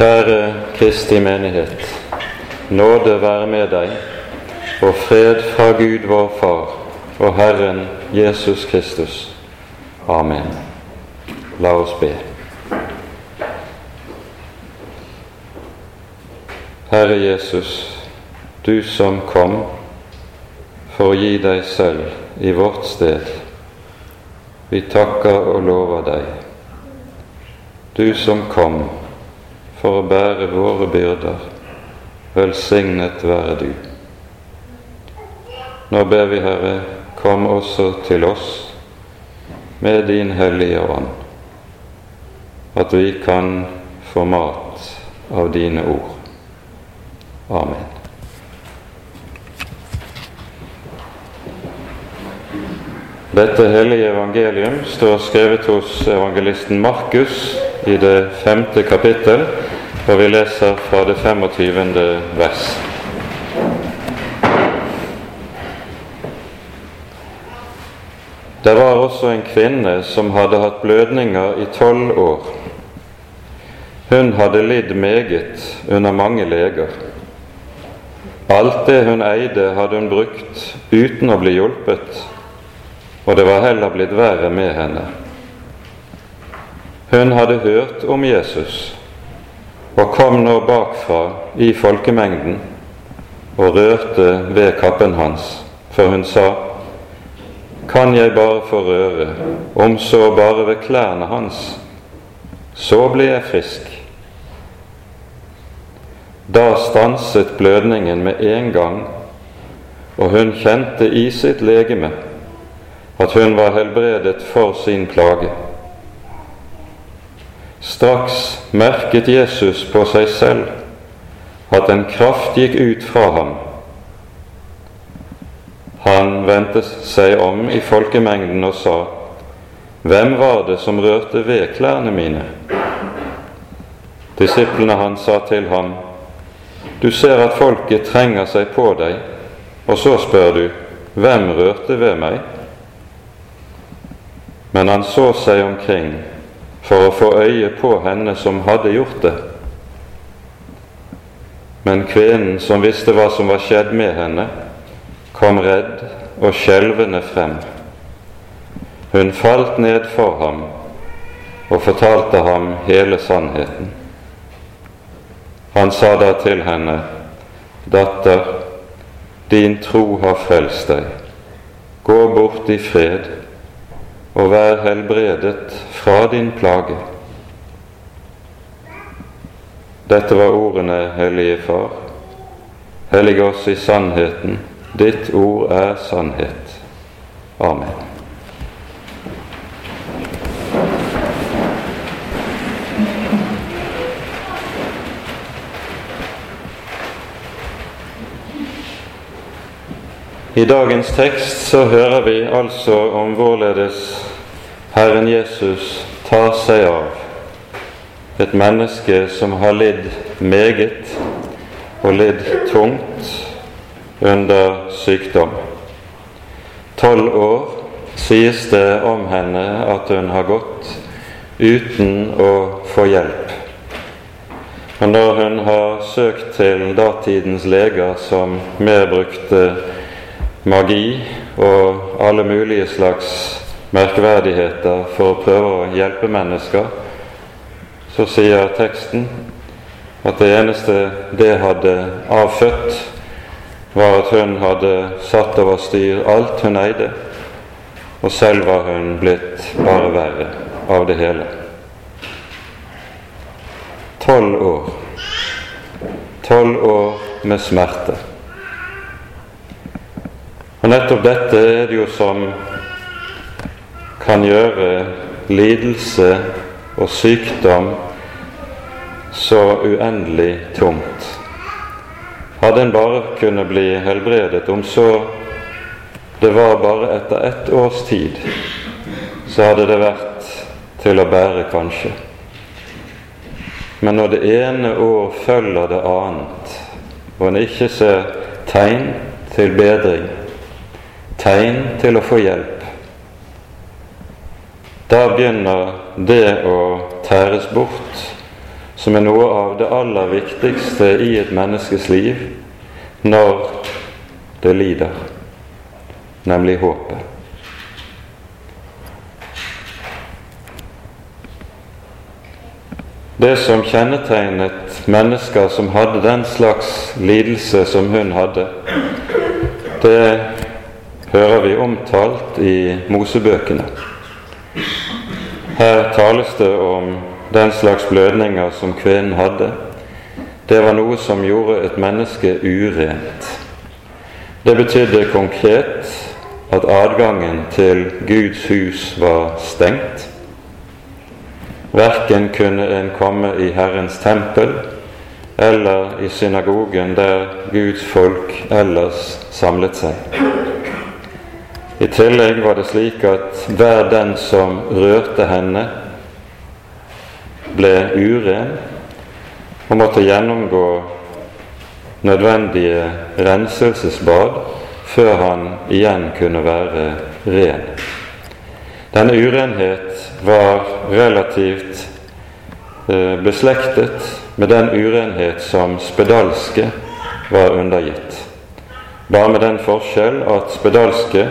Kjære Kristi menighet. Nåde være med deg, og fred fra Gud vår Far og Herren Jesus Kristus. Amen. La oss be. Herre Jesus, du som kom for å gi deg selv i vårt sted. Vi takker og lover deg. Du som kom for å bære våre byrder. Velsignet være du. Nå ber vi, Herre, kom også til oss med din hellige ånd, at vi kan få mat av dine ord. Amen. Dette hellige evangelium står skrevet hos evangelisten Markus i det femte kapittel, og vi leser fra det 25. vers. Det var også en kvinne som hadde hatt blødninger i tolv år. Hun hadde lidd meget under mange leger. Alt det hun eide, hadde hun brukt uten å bli hjulpet, og det var heller blitt verre med henne. Hun hadde hørt om Jesus og kom nå bakfra i folkemengden og rørte ved kappen hans, for hun sa:" Kan jeg bare få røre, om så bare ved klærne hans, så blir jeg frisk. Da stanset blødningen med en gang, og hun kjente i sitt legeme at hun var helbredet for sin plage. Straks merket Jesus på seg selv at en kraft gikk ut fra ham. Han vendte seg om i folkemengden og sa, Hvem var det som rørte ved klærne mine? Disiplene hans sa til ham, Du ser at folket trenger seg på deg, og så spør du, Hvem rørte ved meg? Men han så seg omkring for å få øye på henne som hadde gjort det. Men kvinnen, som visste hva som var skjedd med henne, kom redd og skjelvende frem. Hun falt ned for ham og fortalte ham hele sannheten. Han sa da til henne, Datter, din tro har frelst deg. Gå bort i fred og vær helbredet fra din plage. Dette var ordene, Hellige Far. Hellige oss i sannheten. Ditt ord er sannhet. Amen. I dagens tekst så hører vi altså om hvorledes Herren Jesus tar seg av et menneske som har lidd meget og lidd tungt under sykdom. Tolv år sies det om henne at hun har gått uten å få hjelp. Og når hun har søkt til datidens leger som mer brukte magi og alle mulige slags merkverdigheter for å prøve å hjelpe mennesker, så sier teksten at det eneste det hadde avfødt, var at hun hadde satt over styr alt hun eide, og selv var hun blitt bare verre av det hele. Tolv år. Tolv år med smerte. Og nettopp dette er det jo som kan gjøre lidelse og sykdom så uendelig tungt. Hadde en bare kunne bli helbredet, om så det var bare etter ett års tid, så hadde det vært til å bære, kanskje. Men når det ene år følger det annet, og en ikke ser tegn til bedring, tegn til å få hjelp. Da begynner det å tæres bort som er noe av det aller viktigste i et menneskes liv når det lider, nemlig håpet. Det som kjennetegnet mennesker som hadde den slags lidelse som hun hadde, det hører vi omtalt i Mosebøkene. Her tales det om den slags blødninger som kvinnen hadde, det var noe som gjorde et menneske urent. Det betydde konkret at adgangen til Guds hus var stengt. Verken kunne en komme i Herrens tempel eller i synagogen der Guds folk ellers samlet seg. I tillegg var det slik at hver den som rørte henne, ble uren og måtte gjennomgå nødvendige renselsesbad før han igjen kunne være ren. Denne urenhet var relativt eh, beslektet med den urenhet som spedalske var undergitt. Bare med den forskjell at spedalske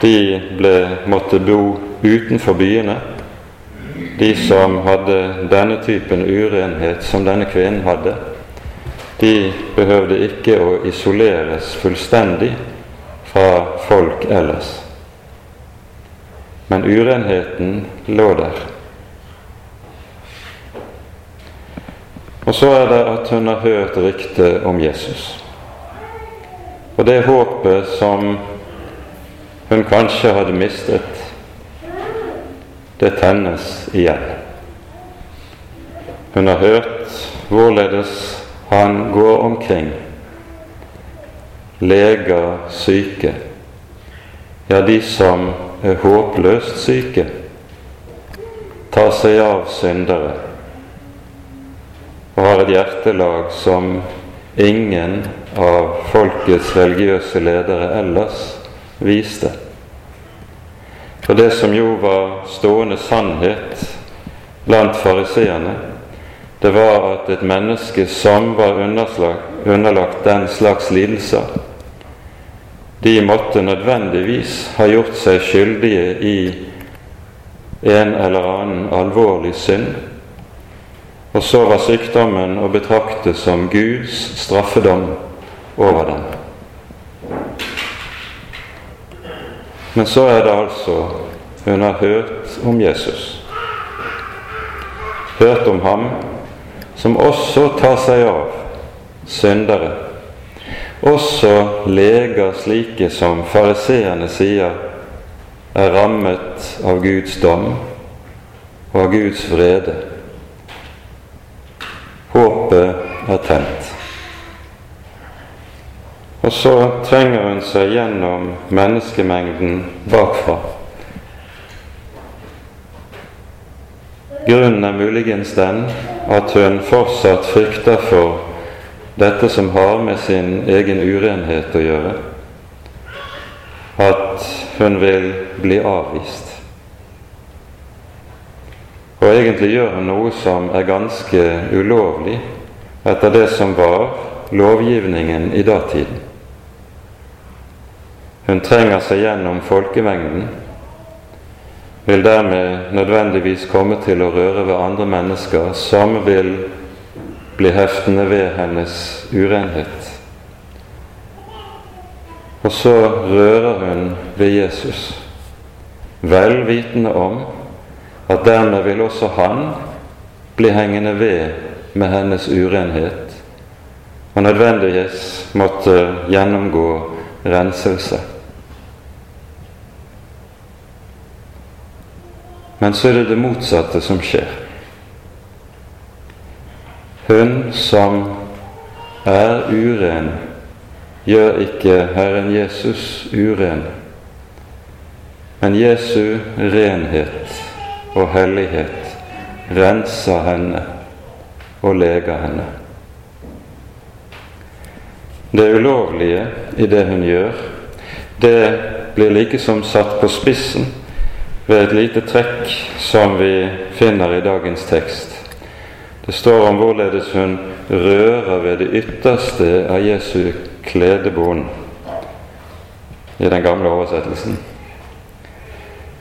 de ble, måtte bo utenfor byene de som hadde denne typen urenhet som denne kvinnen hadde, de behøvde ikke å isoleres fullstendig fra folk ellers. Men urenheten lå der. Og så er det at hun har hørt ryktet om Jesus. Og det håpet som hun kanskje hadde mistet, det tennes igjen. Hun har hørt hvorledes han går omkring, leger syke, ja, de som er håpløst syke, tar seg av syndere og har et hjertelag som ingen av folkets religiøse ledere ellers viste. For det som jo var stående sannhet blant fariseerne, det var at et menneske som var underlagt den slags lidelser, de måtte nødvendigvis ha gjort seg skyldige i en eller annen alvorlig synd, og så var sykdommen å betrakte som Guds straffedom over dem. Men så er det altså hun har hørt om Jesus. Hørt om ham som også tar seg av syndere. Også leger slike som fariseerne sier er rammet av Guds dom og av Guds vrede. Håpet er tent. Og så trenger hun seg gjennom menneskemengden bakfra. Grunnen er muligens den at hun fortsatt frykter for dette som har med sin egen urenhet å gjøre, at hun vil bli avvist. Og egentlig gjør hun noe som er ganske ulovlig etter det som var lovgivningen i datiden. Hun trenger seg gjennom folkemengden, vil dermed nødvendigvis komme til å røre ved andre mennesker som vil bli heftende ved hennes urenhet. Og så rører hun ved Jesus, vel vitende om at dermed vil også han bli hengende ved med hennes urenhet, og nødvendigvis måtte gjennomgå renselse. Men så er det det motsatte som skjer. Hun som er uren, gjør ikke Herren Jesus uren, men Jesu renhet og hellighet renser henne og leger henne. Det ulovlige i det hun gjør, det blir likesom satt på spissen ved et lite trekk som vi finner i dagens tekst. Det står om hvorledes hun rører ved det ytterste av Jesu kledebånd i den gamle oversettelsen.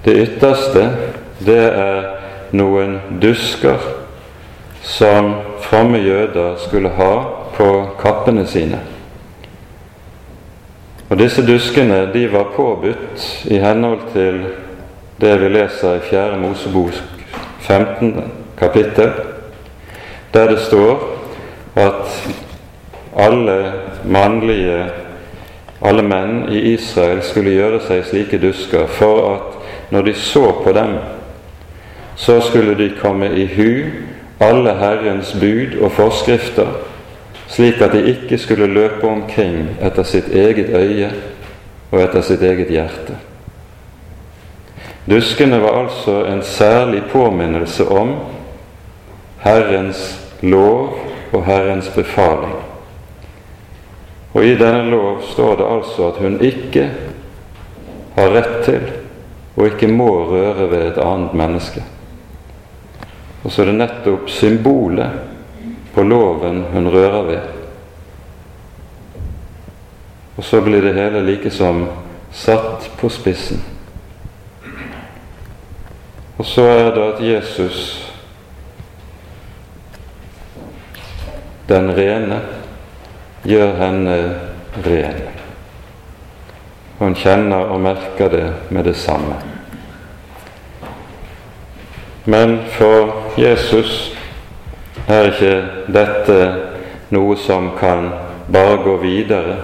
Det ytterste, det er noen dusker som fromme jøder skulle ha på kappene sine. Og Disse duskene de var påbudt i henhold til det vi leser i 4. Mosebok 15. kapittel, der det står at alle mannlige alle menn i Israel skulle gjøre seg slike dusker for at når de så på dem, så skulle de komme i hu alle Herrens bud og forskrifter, slik at de ikke skulle løpe omkring etter sitt eget øye og etter sitt eget hjerte. Duskene var altså en særlig påminnelse om Herrens lov og Herrens befaling. Og i denne lov står det altså at hun ikke har rett til og ikke må røre ved et annet menneske. Og så er det nettopp symbolet på loven hun rører ved. Og så blir det hele likesom satt på spissen. Og så er det at Jesus den rene gjør henne ren. Hun kjenner og merker det med det samme. Men for Jesus er ikke dette noe som kan bare gå videre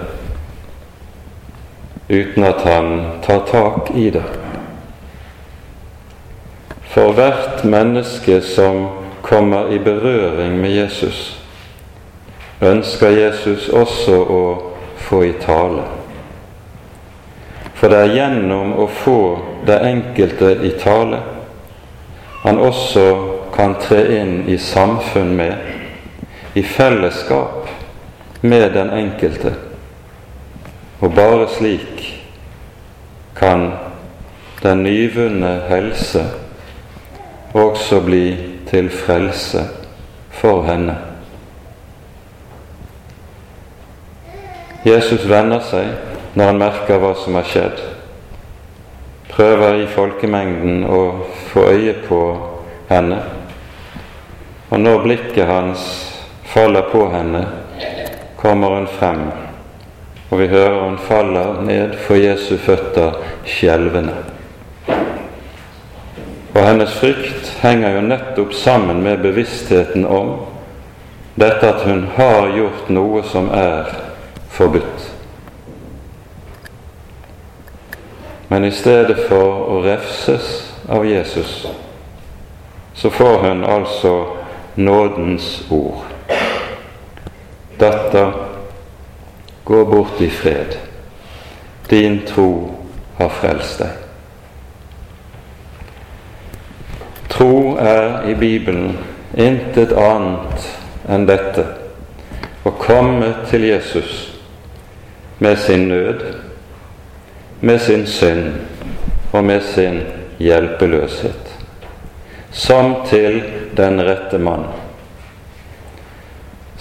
uten at han tar tak i det. For hvert menneske som kommer i berøring med Jesus, ønsker Jesus også å få i tale. For det er gjennom å få det enkelte i tale han også kan tre inn i samfunn med, i fellesskap med den enkelte. Og bare slik kan den nyvunne helse også bli til frelse for henne. Jesus vender seg når han merker hva som har skjedd. Prøver i folkemengden å få øye på henne. Og når blikket hans faller på henne, kommer hun frem, og vi hører hun faller ned for Jesu føtter skjelvende. Og hennes frykt henger jo nettopp sammen med bevisstheten om dette at hun har gjort noe som er forbudt. Men i stedet for å refses av Jesus, så får hun altså nådens ord. Datter, gå bort i fred. Din tro har frelst deg. Tro er i Bibelen intet annet enn dette å komme til Jesus med sin nød, med sin synd og med sin hjelpeløshet, som til den rette mann.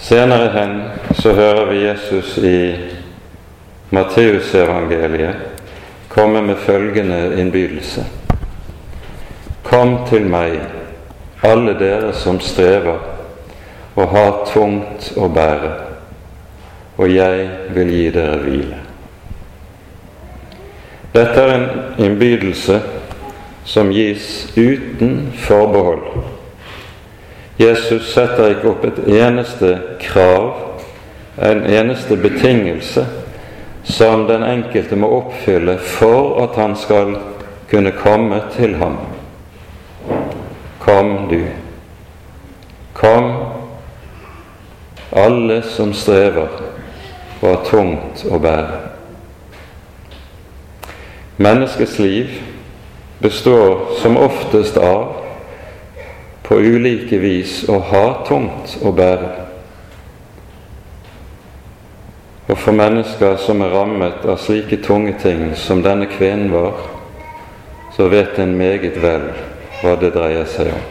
Senere hen så hører vi Jesus i Matteusevangeliet komme med følgende innbydelse. Kom til meg, alle dere som strever og har tungt å bære og jeg vil gi dere hvile. Dette er en innbydelse som gis uten forbehold. Jesus setter ikke opp et eneste krav, en eneste betingelse, som den enkelte må oppfylle for at han skal kunne komme til ham. Kom, du. Kom, alle som strever og har tungt å bære. Menneskets liv består som oftest av på ulike vis å ha tungt å bære. Og for mennesker som er rammet av slike tunge ting som denne kvinnen var, så vet en meget vel hva det dreier seg om.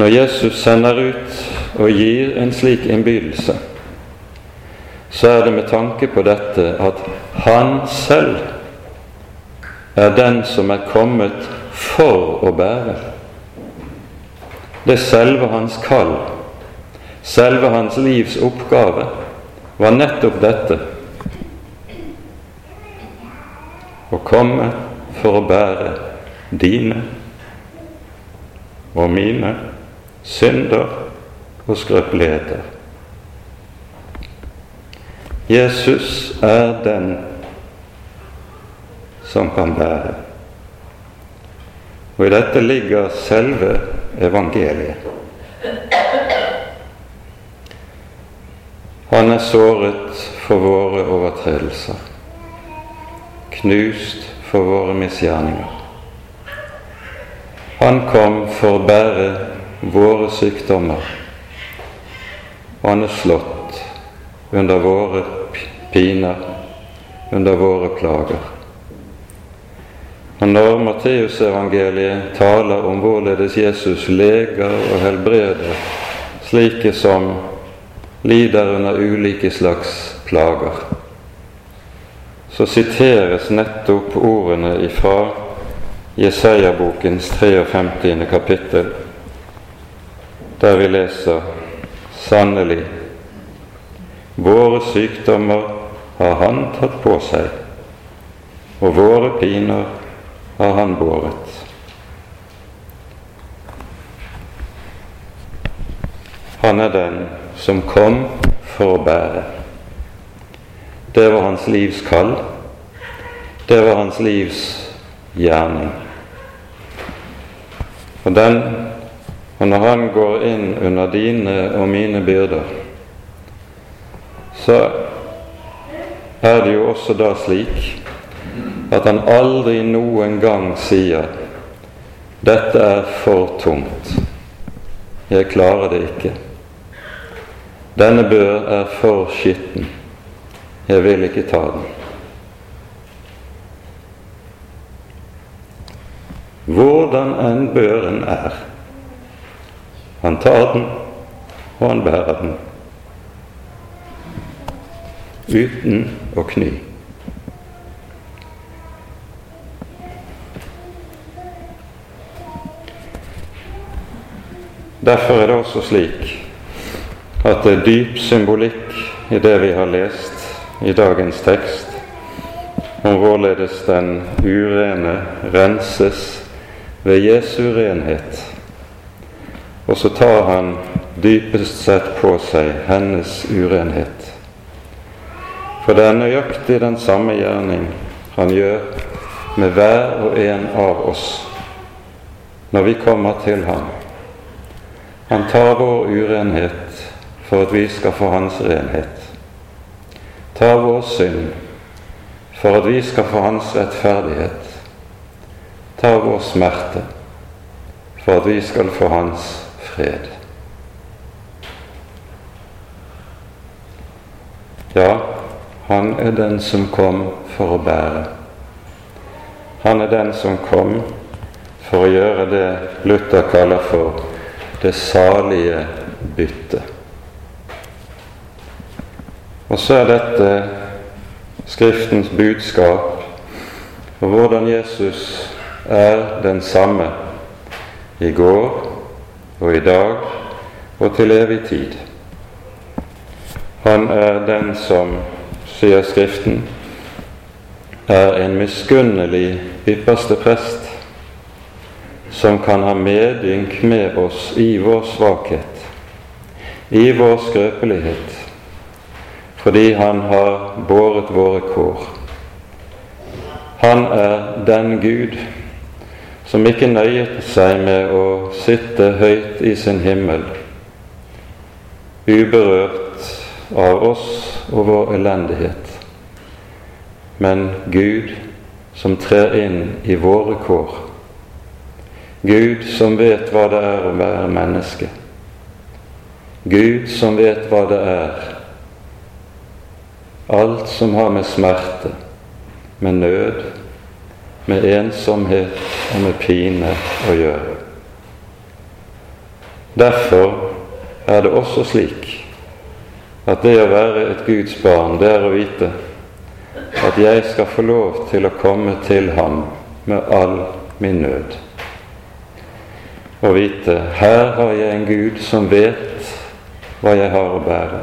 Når Jesus sender ut og gir en slik innbydelse, så er det med tanke på dette at han selv er den som er kommet for å bære. Det er selve hans kall, selve hans livs oppgave, var nettopp dette å komme for å bære dine og mine synder og skrøpeligheter. Jesus er den som kan bære. Og i dette ligger selve evangeliet. Han er såret for våre overtredelser, knust for våre misgjerninger. Han kom for å bære våre sykdommer, og han er slått under våre piner, under våre plager. Og når Matteusevangeliet taler om hvorledes Jesus leger og helbreder slike som lider under ulike slags plager, så siteres nettopp ordene ifra Jesaja-bokens 53. kapittel, der vi leser sannelig våre sykdommer har Han tatt på seg, og våre piner har han båret. Han er den som kom for å bære. Det var hans livs kall. Det var hans livs gjerning. Og, den, og når han går inn under dine og mine byrder, så er det jo også da slik at han aldri noen gang sier 'Dette er for tungt. Jeg klarer det ikke.' 'Denne bør er for skitten. Jeg vil ikke ta den.' Hvordan enn børen er. Han tar den, og han bærer den. Uten å kny. Derfor er det også slik at det er dyp symbolikk i det vi har lest i dagens tekst, om hvorledes den urene renses ved Jesu renhet. Og så tar han dypest sett på seg hennes urenhet. For det er nøyaktig den samme gjerning han gjør med hver og en av oss når vi kommer til ham han tar vår urenhet for at vi skal få hans renhet. Tar vår synd for at vi skal få hans rettferdighet. Tar vår smerte for at vi skal få hans fred. Ja, han er den som kom for å bære. Han er den som kom for å gjøre det Luther kaller for det salige bytte. Og så er dette Skriftens budskap og hvordan Jesus er den samme i går og i dag og til evig tid. Han er den som, sier Skriften, er en miskunnelig ypperste prest som kan ha medynk med oss i vår svakhet, i vår skrøpelighet, fordi han har båret våre kår. Han er den Gud som ikke nøyet seg med å sitte høyt i sin himmel, uberørt av oss og vår elendighet, men Gud som trer inn i våre kår Gud som vet hva det er å være menneske. Gud som vet hva det er. Alt som har med smerte, med nød, med ensomhet og med pine å gjøre. Derfor er det også slik at det å være et Guds barn, det er å vite at jeg skal få lov til å komme til Ham med all min nød. Og vite her har jeg en Gud som vet hva jeg har å bære.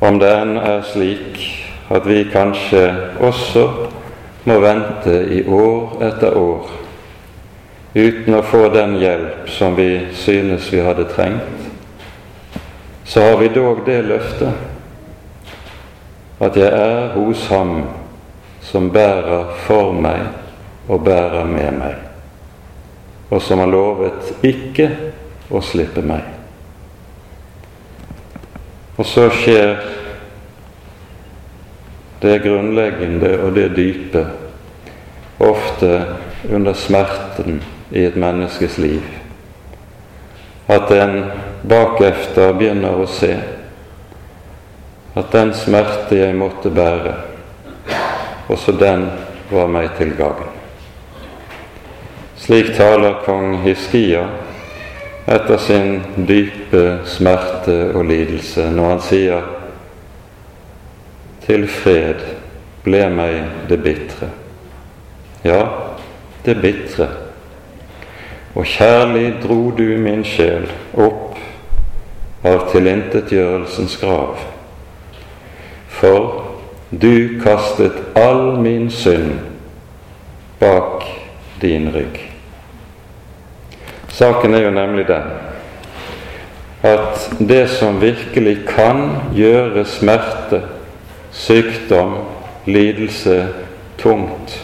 Om det enn er slik at vi kanskje også må vente i år etter år uten å få den hjelp som vi synes vi hadde trengt, så har vi dog det løftet at jeg er hos Ham som bærer for meg og bærer med meg, og som har lovet ikke å slippe meg. Og så skjer det grunnleggende og det dype ofte under smerten i et menneskes liv. At en bakefter begynner å se. At den smerte jeg måtte bære, også den var meg til gagn. Slik taler kong Hiskia etter sin dype smerte og lidelse når han sier til fred ble meg det bitre. Ja, det bitre og kjærlig dro du min sjel opp av tilintetgjørelsens grav. For du kastet all min synd bak din rygg. Saken er jo nemlig den at det som virkelig kan gjøre smerte, sykdom, lidelse tungt,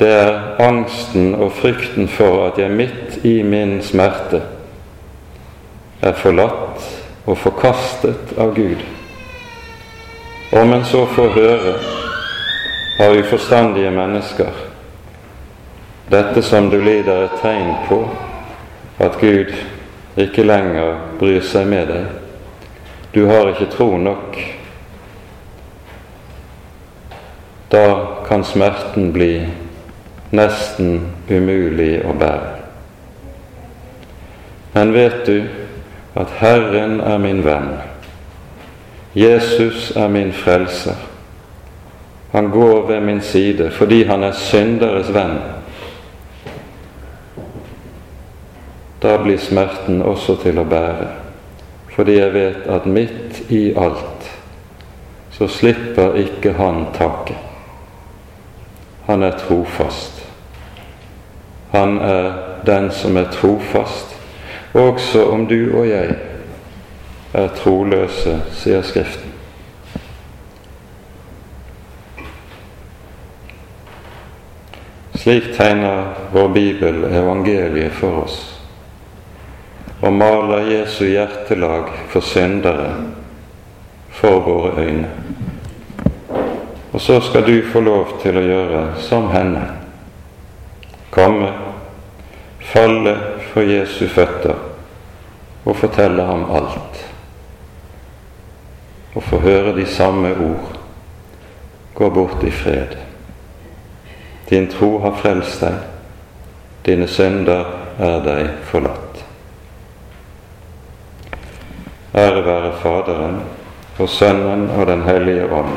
det er angsten og frykten for at jeg midt i min smerte er forlatt og forkastet av Gud. Om en så får høre av uforstandige mennesker dette som du lider et tegn på at Gud ikke lenger bryr seg med deg. Du har ikke tro nok. Da kan smerten bli nesten umulig å bære. Men vet du at Herren er min venn. Jesus er min frelser. Han går ved min side fordi han er synderes venn. Da blir smerten også til å bære, fordi jeg vet at midt i alt så slipper ikke han taket. Han er trofast. Han er den som er trofast, også om du og jeg er troløse, sier Skriften. Slik tegner vår Bibel evangeliet for oss og maler Jesu hjertelag for syndere for våre øyne. Og så skal du få lov til å gjøre som henne komme, falle for Jesu føtter og fortelle ham alt. Og få høre de samme ord. Gå bort i fred. Din tro har frelst deg, dine synder er deg forlatt. Ære være Faderen og Sønnen og Den hellige ånd,